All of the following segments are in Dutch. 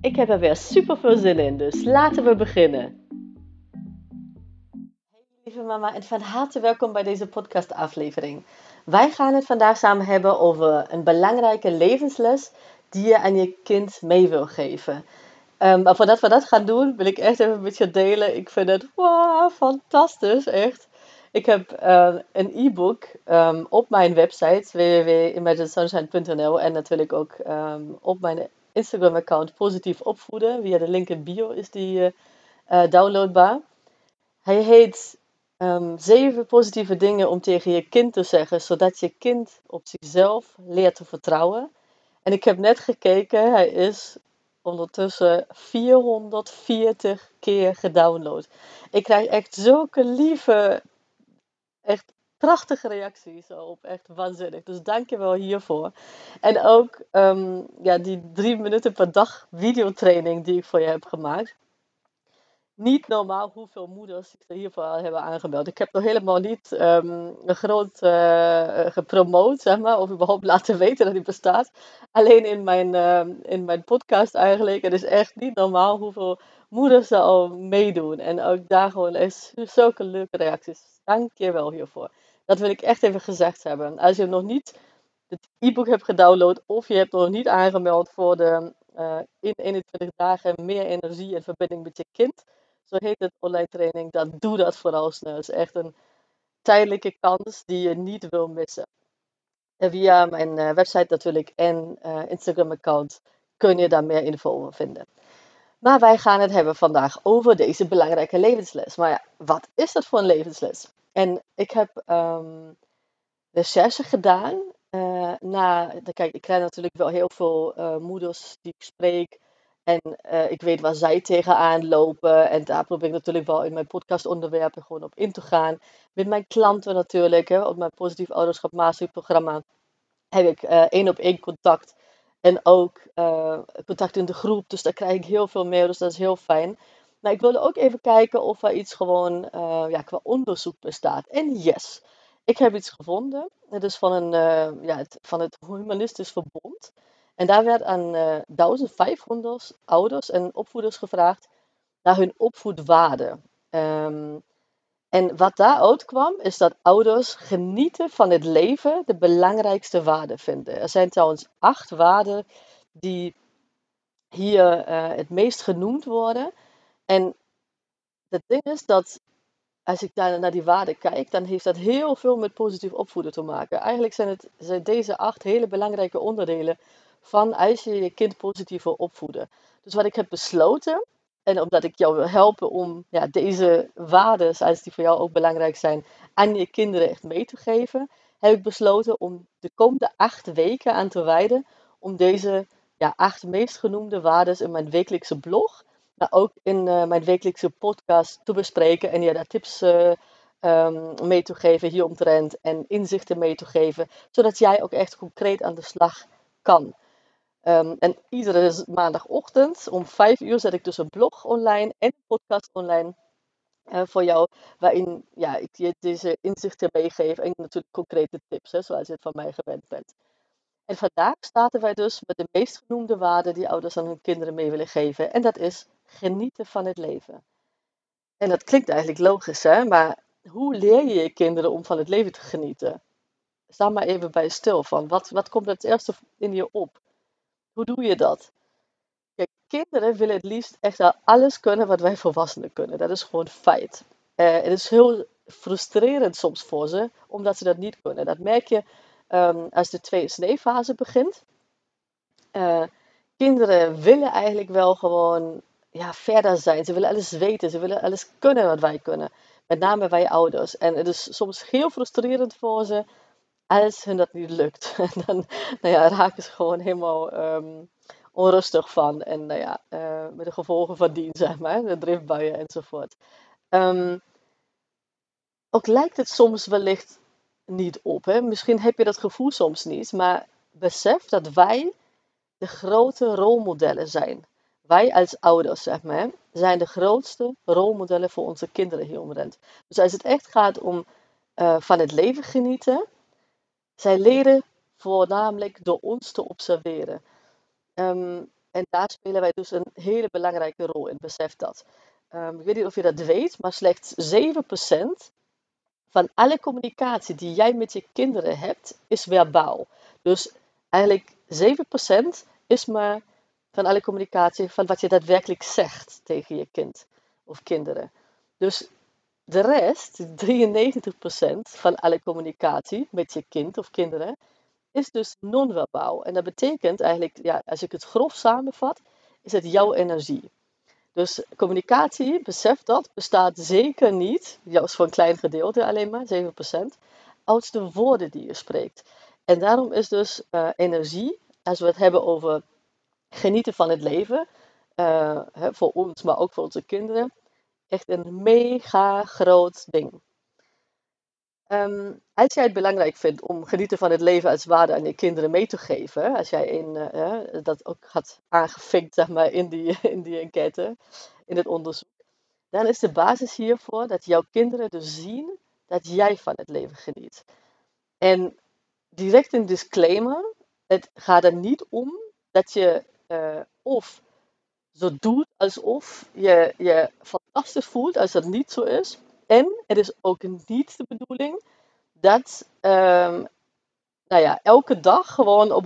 Ik heb er weer super veel zin in, dus laten we beginnen. Hey lieve mama en van harte welkom bij deze podcast aflevering. Wij gaan het vandaag samen hebben over een belangrijke levensles die je aan je kind mee wil geven. Um, maar voordat we dat gaan doen, wil ik echt even met je delen. Ik vind het wow, fantastisch, echt. Ik heb uh, een e-book um, op mijn website www.imaginesunshine.nl en natuurlijk ook op mijn Instagram-account Positief Opvoeden. Via de link in bio is die uh, downloadbaar. Hij heet um, Zeven positieve dingen om tegen je kind te zeggen, zodat je kind op zichzelf leert te vertrouwen. En ik heb net gekeken, hij is ondertussen 440 keer gedownload. Ik krijg echt zulke lieve echt prachtige reacties op. Echt waanzinnig. Dus dank je wel hiervoor. En ook um, ja, die drie minuten per dag videotraining die ik voor je heb gemaakt. Niet normaal hoeveel moeders zich er hiervoor hebben aangemeld. Ik heb nog helemaal niet um, groot uh, gepromoot, zeg maar, of überhaupt laten weten dat die bestaat. Alleen in mijn, uh, in mijn podcast eigenlijk. Het is echt niet normaal hoeveel moeders er al meedoen. En ook daar gewoon is zulke leuke reacties Dank je wel hiervoor. Dat wil ik echt even gezegd hebben. Als je nog niet het e-book hebt gedownload of je hebt nog niet aangemeld voor de uh, in 21 dagen meer energie en verbinding met je kind, zo heet het online training, dan doe dat vooral snel. Het is echt een tijdelijke kans die je niet wil missen. En via mijn uh, website natuurlijk en uh, Instagram account kun je daar meer info over vinden. Maar wij gaan het hebben vandaag over deze belangrijke levensles. Maar ja, wat is dat voor een levensles? En ik heb um, recherche gedaan. Uh, na, kijk, ik krijg natuurlijk wel heel veel uh, moeders die ik spreek. En uh, ik weet waar zij tegenaan lopen. En daar probeer ik natuurlijk wel in mijn podcastonderwerpen gewoon op in te gaan. Met mijn klanten natuurlijk. Hè, op mijn Positief Ouderschap Masterprogramma heb ik één op één contact. En ook contact in de groep. Dus daar krijg ik heel veel meer. Dus dat is heel fijn. Maar ik wilde ook even kijken of er iets gewoon uh, ja, qua onderzoek bestaat. En yes, ik heb iets gevonden. Het is van, een, uh, ja, het, van het Humanistisch Verbond. En daar werd aan uh, eh, 1500 ouders en opvoeders gevraagd naar hun opvoedwaarde. Um, en wat daaruit kwam, is dat ouders genieten van het leven de belangrijkste waarde vinden. Er zijn trouwens acht waarden die hier het meest genoemd worden. En het ding is dat als ik daar naar die waarden kijk, dan heeft dat heel veel met positief opvoeden te maken. Eigenlijk zijn, het, zijn deze acht hele belangrijke onderdelen van als je je kind positief wil opvoeden. Dus wat ik heb besloten, en omdat ik jou wil helpen om ja, deze waarden, als die voor jou ook belangrijk zijn, aan je kinderen echt mee te geven, heb ik besloten om de komende acht weken aan te wijden om deze ja, acht meest genoemde waarden in mijn wekelijkse blog maar ook in uh, mijn wekelijkse podcast te bespreken en je daar tips uh, um, mee te geven hieromtrent en inzichten mee te geven, zodat jij ook echt concreet aan de slag kan. Um, en iedere maandagochtend om 5 uur zet ik dus een blog online en een podcast online uh, voor jou, waarin ja, ik je deze inzichten meegeef en natuurlijk concrete tips, hè, zoals je het van mij gewend bent. En vandaag starten wij dus met de meest genoemde waarden die ouders aan hun kinderen mee willen geven. En dat is genieten van het leven. En dat klinkt eigenlijk logisch, hè? maar hoe leer je je kinderen om van het leven te genieten? Sta maar even bij stil van, wat, wat komt het eerste in je op? Hoe doe je dat? Kijk, kinderen willen het liefst echt al alles kunnen wat wij volwassenen kunnen. Dat is gewoon feit. Uh, het is heel frustrerend soms voor ze, omdat ze dat niet kunnen. Dat merk je um, als de tweede sneefase begint. Uh, kinderen willen eigenlijk wel gewoon ja, verder zijn. Ze willen alles weten. Ze willen alles kunnen wat wij kunnen. Met name wij ouders. En het is soms heel frustrerend voor ze als hun dat niet lukt. Dan nou ja, raken ze gewoon helemaal um, onrustig van. En nou ja, uh, met de gevolgen van dien, zeg maar, de driftbuien enzovoort. Um, ook lijkt het soms wellicht niet op. Hè? Misschien heb je dat gevoel soms niet, maar besef dat wij de grote rolmodellen zijn. Wij als ouders, zeg maar, zijn de grootste rolmodellen voor onze kinderen hier. Dus als het echt gaat om uh, van het leven genieten, zij leren voornamelijk door ons te observeren. Um, en daar spelen wij dus een hele belangrijke rol in, besef dat. Um, ik weet niet of je dat weet, maar slechts 7% van alle communicatie die jij met je kinderen hebt, is verbaal. Dus eigenlijk 7% is maar van alle communicatie van wat je daadwerkelijk zegt tegen je kind of kinderen. Dus de rest, 93% van alle communicatie met je kind of kinderen, is dus non-verbaal. En dat betekent eigenlijk, ja, als ik het grof samenvat, is het jouw energie. Dus communicatie, besef dat, bestaat zeker niet, juist voor een klein gedeelte alleen maar, 7%, uit de woorden die je spreekt. En daarom is dus uh, energie, als we het hebben over genieten van het leven, uh, voor ons, maar ook voor onze kinderen, echt een mega groot ding. Um, als jij het belangrijk vindt om genieten van het leven als waarde aan je kinderen mee te geven, als jij in, uh, dat ook had aangevinkt zeg maar, in, die, in die enquête, in het onderzoek, dan is de basis hiervoor dat jouw kinderen dus zien dat jij van het leven geniet. En direct een disclaimer, het gaat er niet om dat je uh, of zo doet alsof je je fantastisch voelt als dat niet zo is. En het is ook niet de bedoeling dat um, nou ja, elke dag gewoon op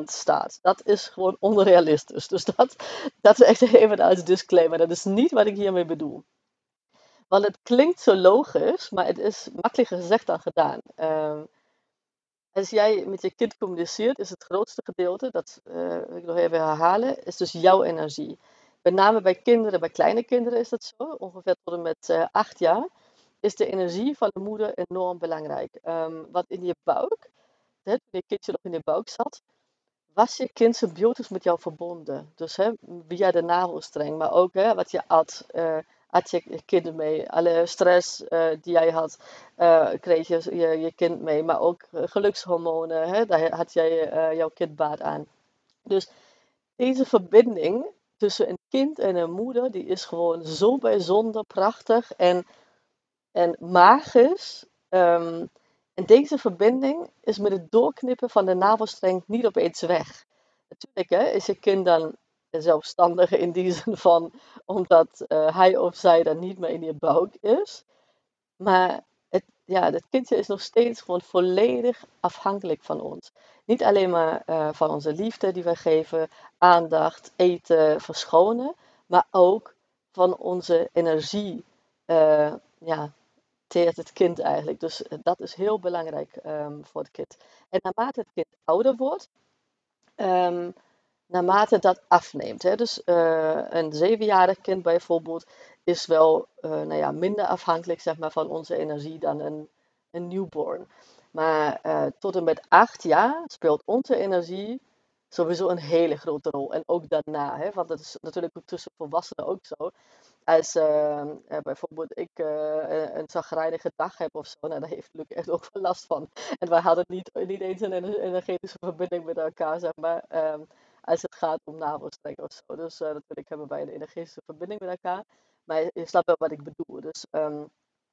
120% staat. Dat is gewoon onrealistisch. Dus dat, dat is echt even als disclaimer. Dat is niet wat ik hiermee bedoel. Want het klinkt zo logisch, maar het is makkelijker gezegd dan gedaan. Um, als jij met je kind communiceert, is het grootste gedeelte, dat wil ik nog even herhalen, is dus jouw energie. Met name bij kinderen, bij kleine kinderen is dat zo, ongeveer tot en met uh, acht jaar, is de energie van de moeder enorm belangrijk. Um, wat in je buik, toen je kindje nog in je buik zat, was je kind symbiotisch met jou verbonden. Dus hè, via de navelstreng, maar ook hè, wat je at, uh, had je kind mee. Alle stress uh, die jij had, uh, kreeg je, je, je kind mee. Maar ook gelukshormonen, hè, daar had jij jouw kind baat aan. Dus deze verbinding tussen een kind en een moeder, die is gewoon zo bijzonder prachtig en, en magisch. Um, en deze verbinding is met het doorknippen van de navelstreng niet opeens weg. Natuurlijk hè, is je kind dan zelfstandig in die zin van, omdat uh, hij of zij dan niet meer in je buik is. Maar het, ja, het kindje is nog steeds gewoon volledig afhankelijk van ons. Niet alleen maar uh, van onze liefde die wij geven, aandacht, eten, verschonen, maar ook van onze energie. Uh, ja, teert het kind eigenlijk. Dus dat is heel belangrijk um, voor het kind. En naarmate het kind ouder wordt, um, naarmate dat afneemt. Hè. Dus uh, een zevenjarig kind bijvoorbeeld is wel uh, nou ja, minder afhankelijk zeg maar, van onze energie dan een, een newborn. Maar uh, tot en met acht jaar speelt onze energie sowieso een hele grote rol. En ook daarna, hè, want dat is natuurlijk tussen volwassenen ook zo. Als bijvoorbeeld ik een zagrijnige dag heb of zo, nou, daar heeft Luc echt ook wel last van. En wij hadden niet, niet eens een energetische verbinding met elkaar, zeg maar. Um, als het gaat om navelstreng of zo. Dus uh, natuurlijk hebben wij een energetische verbinding met elkaar. Maar je, snapt wel wat ik bedoel. Dus, um,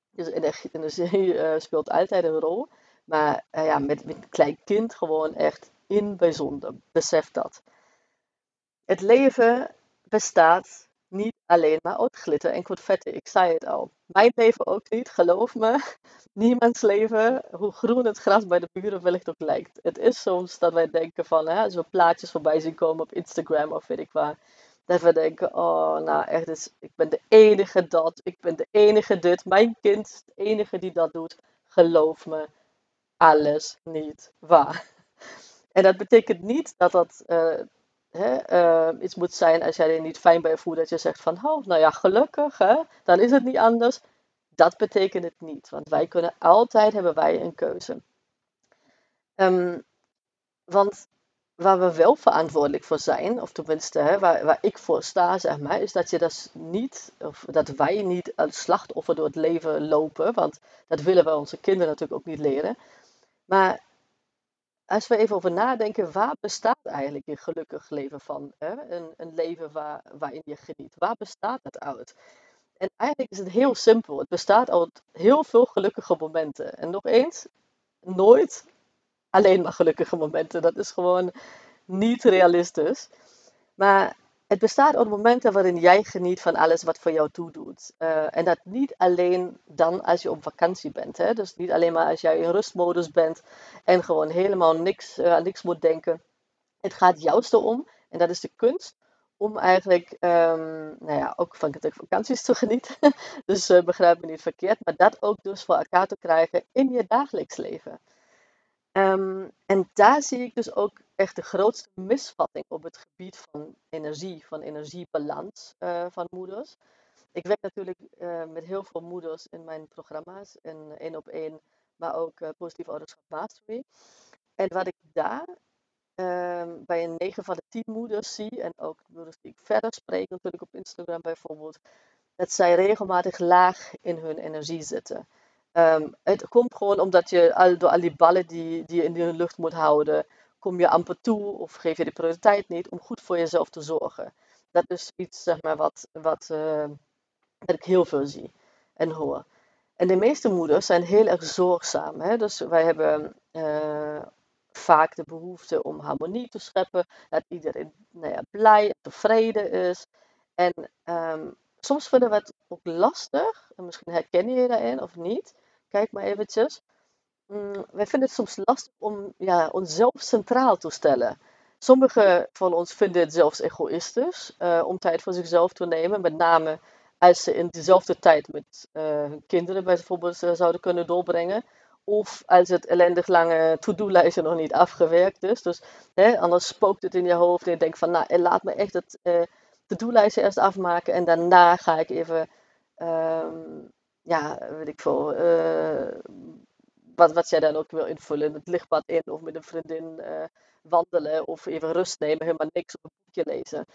dus energie, uh, speelt altijd een rol. Maar uh, ja, met, met een klein kind gewoon echt in bijzonder. Besef dat. Het leven bestaat niet alleen maar uit glitter en confetti. Ik zei het al. Mijn leven ook niet, geloof me. Niemands leven, hoe groen het gras bij de buren wellicht ook lijkt. Het is soms dat wij denken van, hè, als we plaatjes voorbij zien komen op Instagram of weet ik waar. Dat we denken, oh nou echt, is, ik ben de enige dat, ik ben de enige dit. Mijn kind de enige die dat doet. Geloof me, alles niet waar. En dat betekent niet dat dat uh, hè, uh, iets moet zijn als jij er niet fijn bij voelt. Dat je zegt van, oh, nou ja, gelukkig, hè, dan is het niet anders. Dat betekent het niet. Want wij kunnen altijd, hebben wij een keuze. Um, want waar we wel verantwoordelijk voor zijn, of tenminste hè, waar, waar ik voor sta, zeg maar, is dat je dat niet, of dat wij niet als slachtoffer door het leven lopen, want dat willen we onze kinderen natuurlijk ook niet leren. Maar als we even over nadenken, waar bestaat eigenlijk een gelukkig leven van? Hè? Een, een leven waar, waarin je geniet. Waar bestaat dat uit? En eigenlijk is het heel simpel. Het bestaat uit heel veel gelukkige momenten. En nog eens, nooit alleen maar gelukkige momenten. Dat is gewoon niet realistisch. Maar het bestaat uit momenten waarin jij geniet van alles wat voor jou toedoet. Uh, en dat niet alleen dan als je op vakantie bent. Hè? Dus niet alleen maar als jij in rustmodus bent en gewoon helemaal niks, uh, niks moet denken. Het gaat juist erom, en dat is de kunst, om eigenlijk um, nou ja, ook van vakanties te genieten. dus uh, begrijp me niet verkeerd, maar dat ook dus voor elkaar te krijgen in je dagelijks leven. Um, en daar zie ik dus ook echt de grootste misvatting op het gebied van energie, van energiebalans uh, van moeders. Ik werk natuurlijk uh, met heel veel moeders in mijn programma's, in één op één, maar ook uh, positief ouderschap mastery. En wat ik daar um, bij een 9 van de 10 moeders zie, en ook moeders die ik verder spreek, natuurlijk op Instagram bijvoorbeeld, dat zij regelmatig laag in hun energie zitten. Um, het komt gewoon omdat je al, door al die ballen die, die je in de lucht moet houden, kom je amper toe of geef je de prioriteit niet om goed voor jezelf te zorgen. Dat is iets zeg maar, wat, wat, uh, wat ik heel veel zie en hoor. En de meeste moeders zijn heel erg zorgzaam. Hè? Dus wij hebben uh, vaak de behoefte om harmonie te scheppen, dat iedereen nou ja, blij en tevreden is. En um, soms vinden we het ook lastig, en misschien herken je je daarin of niet, kijk maar eventjes. Mm, wij vinden het soms lastig om ja, onszelf centraal te stellen. Sommigen van ons vinden het zelfs egoïstisch uh, om tijd voor zichzelf te nemen. Met name als ze in dezelfde tijd met uh, hun kinderen bijvoorbeeld uh, zouden kunnen doorbrengen. Of als het ellendig lange to-do-lijstje nog niet afgewerkt is. Dus hè, anders spookt het in je hoofd en je denkt van, nou, laat me echt het to-do-lijstje eerst afmaken. En daarna ga ik even um, ja, weet ik veel, wat, wat jij dan ook wil invullen. Het lichtbad in of met een vriendin uh, wandelen of even rust nemen, helemaal niks op een boekje lezen.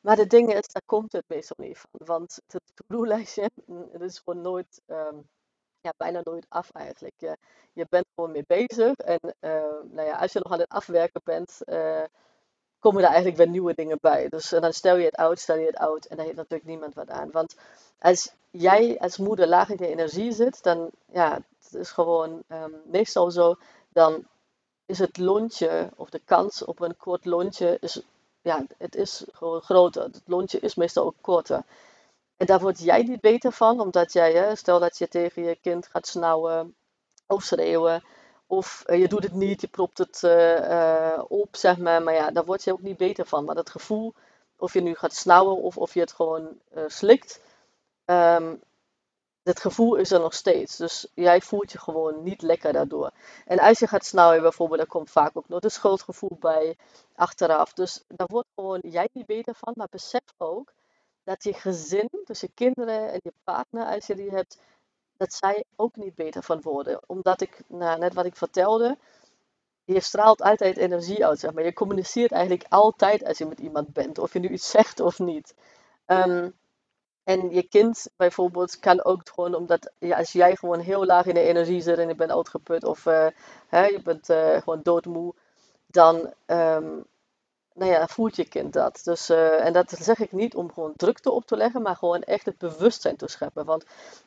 Maar de ding is, daar komt het meestal niet van. Want het mm, het is gewoon nooit, um, ja, bijna nooit af eigenlijk. Je, bent gewoon mee bezig. En uh, nou ja, als je nog aan het afwerken bent, komen er eigenlijk weer nieuwe dingen bij. Dus dan stel je het uit, stel je het uit. En daar heeft natuurlijk niemand wat aan. Want als jij als moeder laag in je energie zit, dan ja, het is gewoon um, meestal zo, dan is het lontje of de kans op een kort lontje, is, ja, het is gewoon groter. Het lontje is meestal ook korter. En daar word jij niet beter van, omdat jij, stel dat je tegen je kind gaat snauwen of schreeuwen, of uh, je doet het niet, je propt het uh, uh, op, zeg maar. Maar ja, daar word je ook niet beter van. Maar dat gevoel, of je nu gaat snauwen of of je het gewoon slikt, um, het gevoel is er nog steeds. Dus jij voelt je gewoon niet lekker daardoor. En als je gaat snauwen bijvoorbeeld, dan komt vaak ook nog een schuldgevoel bij achteraf. Dus daar wordt gewoon jij niet beter van. Maar besef ook dat je gezin, dus je kinderen en je partner, als je die hebt, dat zij ook niet beter van worden. Omdat ik, nou, net wat ik vertelde, je straalt altijd energie uit, zeg maar. Je communiceert eigenlijk altijd als je met iemand bent, of je nu iets zegt of niet. Um, en je kind bijvoorbeeld kan ook gewoon, omdat ja, als jij gewoon heel laag in de energie zit en je bent uitgeput of uh, hè, je bent uh, gewoon doodmoe, dan um, nou ja, voelt je kind dat. Dus, uh, en dat zeg ik niet om gewoon drukte op te leggen, maar gewoon echt het bewustzijn te scheppen. Want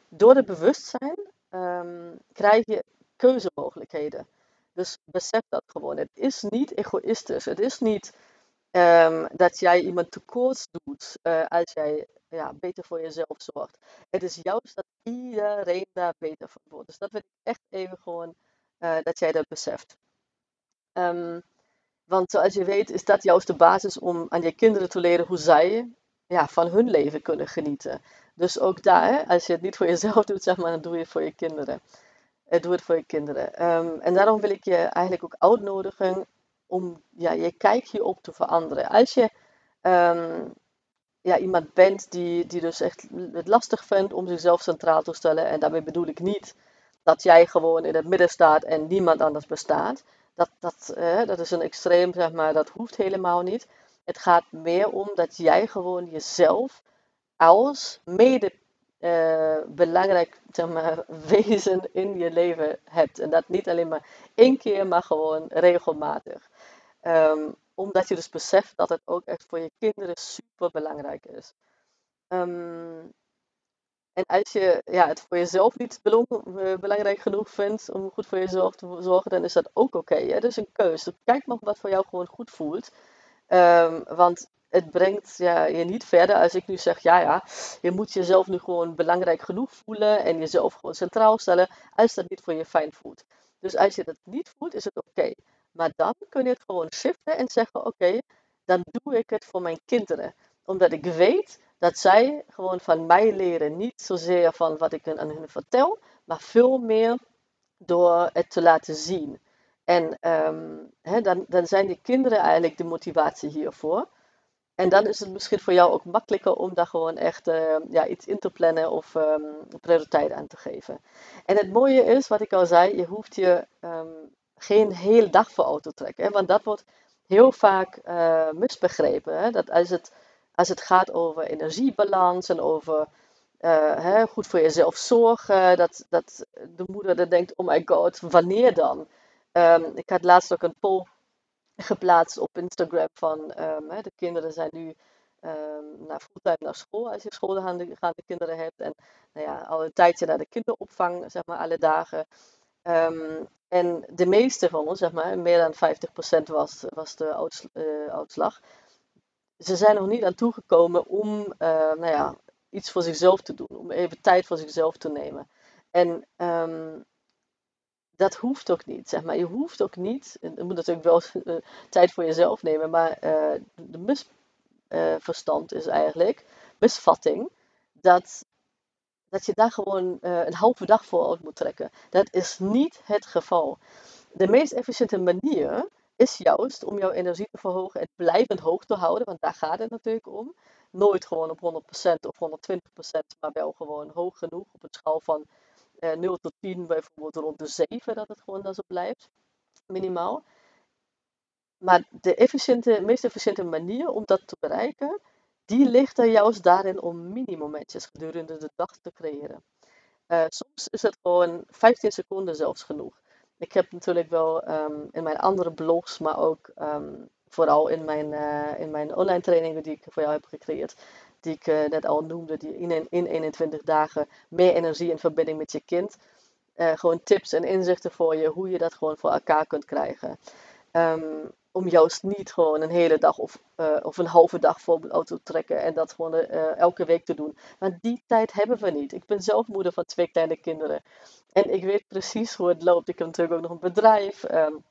door het bewustzijn um, krijg je keuzemogelijkheden. Dus besef dat gewoon. Het is niet egoïstisch. Het is niet um, dat jij iemand tekort doet uh, als jij ja, beter voor jezelf zorgt. Het is juist dat iedereen daar beter van wordt. Dus dat wil ik echt even gewoon uh, dat jij dat beseft. Um, want zoals je weet is dat juist de basis om aan je kinderen te leren hoe zij ja, van hun leven kunnen genieten. Dus ook daar, als je het niet voor jezelf doet, zeg maar, dan doe je het voor je kinderen. Uh, doe het voor je kinderen. Um, en daarom wil ik je eigenlijk ook uitnodigen om ja, je kijk hierop te veranderen. Als je um, ja, iemand bent die, die dus echt het lastig vindt om zichzelf centraal te stellen. En daarmee bedoel ik niet dat jij gewoon in het midden staat en niemand anders bestaat. Dat, dat, uh, dat is een extreem, zeg maar, dat hoeft helemaal niet. Het gaat meer om dat jij gewoon jezelf als mede uh, belangrijk wezen in je leven hebt. En dat niet alleen maar één keer, maar gewoon regelmatig. Um, omdat je dus beseft dat het ook echt voor je kinderen super belangrijk is. Um, en als je ja, het voor jezelf niet eh, belangrijk genoeg vindt om goed voor jezelf te zorgen, dan is dat ook oké. Okay, dat is een keuze. Dus kijk maar wat voor jou gewoon goed voelt. Um, want het brengt ja, je niet verder als ik nu zeg, ja ja, je moet jezelf nu gewoon belangrijk genoeg voelen en jezelf gewoon centraal stellen, als dat niet voor je fijn voelt. Dus als je dat niet voelt, is het oké. Maar dan kun je het gewoon shiften en zeggen, oké, dan doe ik het voor mijn kinderen. Omdat ik weet dat zij gewoon van mij leren, niet zozeer van wat ik aan hen vertel, maar veel meer door het te laten zien. En um, dan, dan zijn die kinderen eigenlijk de motivatie hiervoor. En dan is het misschien voor jou ook makkelijker om daar gewoon echt uh, ja, iets in te plannen of um, prioriteit aan te geven. En het mooie is, wat ik al zei, je hoeft je geen hele dag voor auto te trekken. Hè, want dat wordt heel vaak uh, misbegrepen. Dat als het, als het gaat over energiebalans en over uh, hè, goed voor jezelf zorgen, dat, dat de moeder dan denkt, oh my god, wanneer dan? Um, ik had laatst ook een poll geplaatst op Instagram van um, hè, de kinderen zijn nu um, naar fulltime naar school als je schoolgaande kinderen hebt. En nou ja, al een tijdje naar de kinderopvang, zeg maar, alle dagen. En de meeste van ons, zeg maar, meer dan 50% was, was de uh, uitslag. Ze zijn nog niet aan toegekomen om uh, nou ja, iets voor zichzelf te doen, om even tijd voor zichzelf te nemen. En um, dat hoeft ook niet, zeg maar. Je hoeft ook niet, je moet natuurlijk wel uh, tijd voor jezelf nemen, maar uh, de misverstand is eigenlijk, misvatting, dat, dat je daar gewoon een halve dag voor uit moet trekken. Dat is niet het geval. De meest efficiënte manier is juist om jouw energie te verhogen en blijvend hoog te houden, want daar gaat het natuurlijk om. Nooit gewoon op 100% of 120%, maar wel gewoon hoog genoeg op een schaal van uh, 0 tot 10 bijvoorbeeld rond de 7, dat het gewoon dan zo blijft, minimaal. Maar de efficiënte, meest efficiënte manier om dat te bereiken, die ligt er juist daarin om mini-momentjes gedurende de dag te creëren. Uh, soms is het gewoon 15 seconden zelfs genoeg. Ik heb natuurlijk wel um, in mijn andere blogs, maar ook um, vooral in mijn, uh, in mijn online trainingen die ik voor jou heb gecreëerd, die ik uh, net al noemde, die in, in 21 dagen meer energie in verbinding met je kind. Uh, gewoon tips en inzichten voor je, hoe je dat gewoon voor elkaar kunt krijgen. Um, om juist niet gewoon een hele dag of, uh, of een halve dag voor auto te trekken en dat gewoon elke week te doen. Want die tijd hebben we niet. Ik ben zelf moeder van twee kleine kinderen. En ik weet precies hoe het loopt. Ik heb natuurlijk ook nog een bedrijf. Um,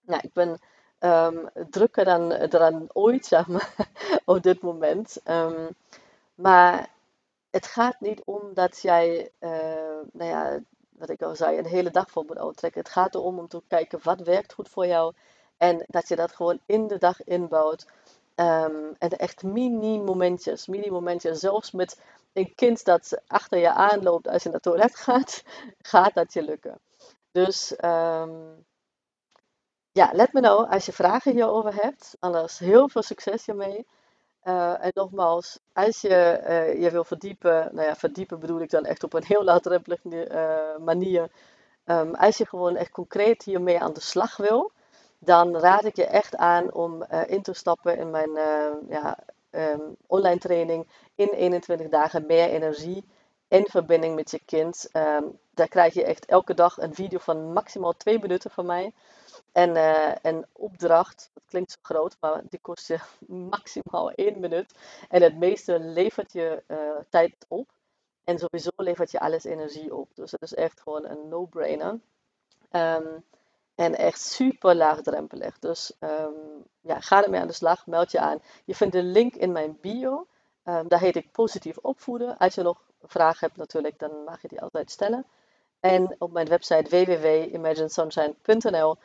nou, ik ben um, drukker dan, dan ooit, zeg maar, op dit moment. Um, maar het gaat niet om dat jij, uh, nou ja, wat ik al zei, een hele dag voor moet uittrekken. Het gaat erom om te kijken wat werkt goed voor jou. En dat je dat gewoon in de dag inbouwt. Um, en echt mini-momentjes, mini-momentjes. Zelfs met een kind dat achter je aanloopt als je naar het toilet gaat, gaat dat je lukken. Dus um, ja, let me nou als je vragen hierover hebt. Anders heel veel succes hiermee. Uh, en nogmaals, als je uh, je wil verdiepen, nou ja, verdiepen bedoel ik dan echt op een heel laagdrempelige uh, manier. Um, als je gewoon echt concreet hiermee aan de slag wil, dan raad ik je echt aan om in te stappen in mijn ja, um, online training in 21 dagen meer energie in verbinding met je kind. Um, daar krijg je echt elke dag een video van maximaal 2 minuten van mij. En uh, een opdracht, dat klinkt zo groot, maar die kost je maximaal één minuut. En het meeste levert je tijd op. En sowieso levert je alles energie op. Dus het is echt gewoon een no-brainer. Um, en echt super laagdrempelig. Dus um, ja, ga ermee aan de slag, meld je aan. Je vindt de link in mijn bio. Um, daar heet ik positief opvoeden. Als je nog vragen hebt natuurlijk, dan mag je die altijd stellen. En op mijn website www.imaginesunshine.nl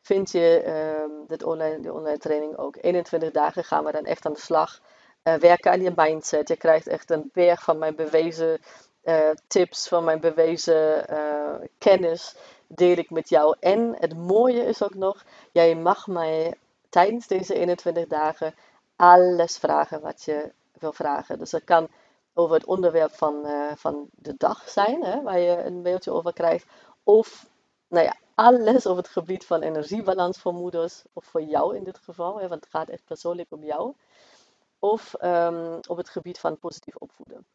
vind je um, dit online, die online training ook. 21 dagen gaan we dan echt aan de slag. Uh, werken aan je mindset. Je krijgt echt een berg van mijn bewezen uh, tips, van mijn bewezen uh, kennis. Deel ik met jou. En het mooie is ook nog, jij mag mij tijdens deze 21 dagen alles vragen wat je wil vragen. Dus dat kan over het onderwerp van, uh, van de dag zijn, hè, waar je een mailtje over krijgt. Of nou ja, alles over het gebied van energiebalans voor moeders, of voor jou in dit geval, hè, want het gaat echt persoonlijk om jou. Of um, op het gebied van positief opvoeden.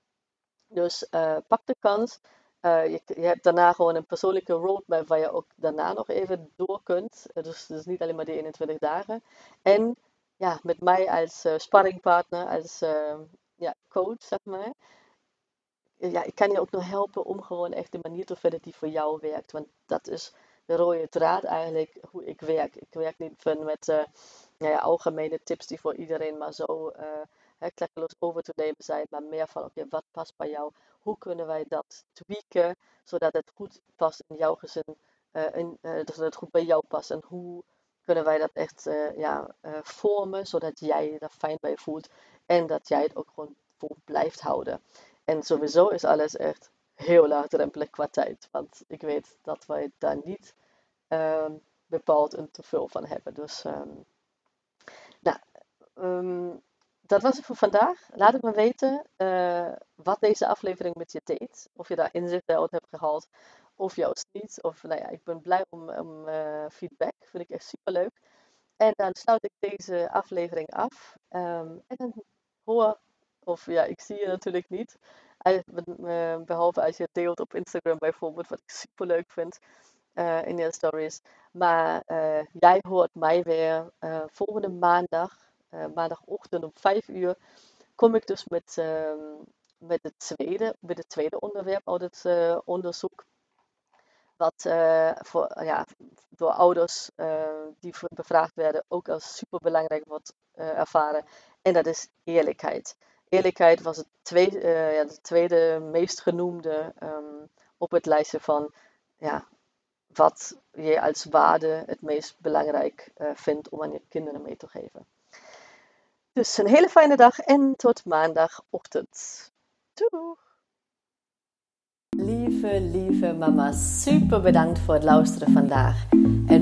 Dus uh, pak de kans. Uh, je, je, hebt daarna gewoon een persoonlijke roadmap waar je ook daarna nog even door kunt. dus, dus niet alleen maar die 21 dagen. En ja, met mij als uh, sparringpartner, als ja, coach, zeg maar. Ja, ik kan je ook nog helpen om gewoon echt de manier te vinden die voor jou werkt. Want dat is de rode draad eigenlijk hoe ik werk. Ik werk niet met uh, ja, algemene tips die voor iedereen maar zo uh, klekkeloos over te nemen zijn. Maar meer van, oké, wat past bij jou? Hoe kunnen wij dat tweaken, zodat het goed past in jouw gezin? Uh, in, zodat het goed bij jou past. En hoe kunnen wij dat echt ja, vormen, zodat jij je fijn bij voelt. En dat jij het ook gewoon vol blijft houden. En sowieso is alles echt heel laagdrempelig qua tijd. Want ik weet dat wij daar niet um, bepaald een te veel van hebben. Dus um, nou, um, dat was het voor vandaag. Laat het me weten uh, wat deze aflevering met je deed. Of je daar inzicht uit hebt gehaald. Of juist niet. Of nou ja, ik ben blij om, om uh, feedback. Vind ik echt super leuk. En dan sluit ik deze aflevering af. en dan hoor, of ja, ik zie je natuurlijk niet. Eh, behalve als je deelt op Instagram bijvoorbeeld, wat ik super leuk vind in je stories. Maar jij hoort mij weer volgende maandag, maandagochtend om 5 uur, kom ik dus met, ehm, met, het, tweede, met het tweede onderwerp uit het onderzoek. Wat voor, ja, door ouders die bevraagd werden ook als super belangrijk wordt ervaren. En dat is eerlijkheid eerlijkheid was het tweede, ja, de tweede meest genoemde um, op het lijstje van ja, wat je als waarde het meest belangrijk vindt om aan je kinderen mee te geven. Dus een hele fijne dag en tot maandagochtend. Doei! Lieve, lieve mama, super bedankt voor het luisteren vandaag. En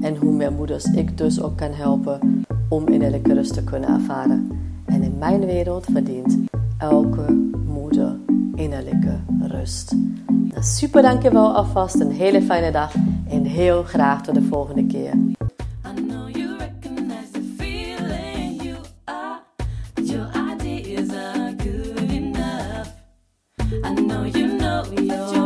En hoe meer moeders ik dus ook kan helpen om innerlijke rust te kunnen ervaren. En in mijn wereld verdient elke moeder innerlijke rust. Nou, super dankjewel alvast, een hele fijne dag en heel graag tot de volgende keer. I know you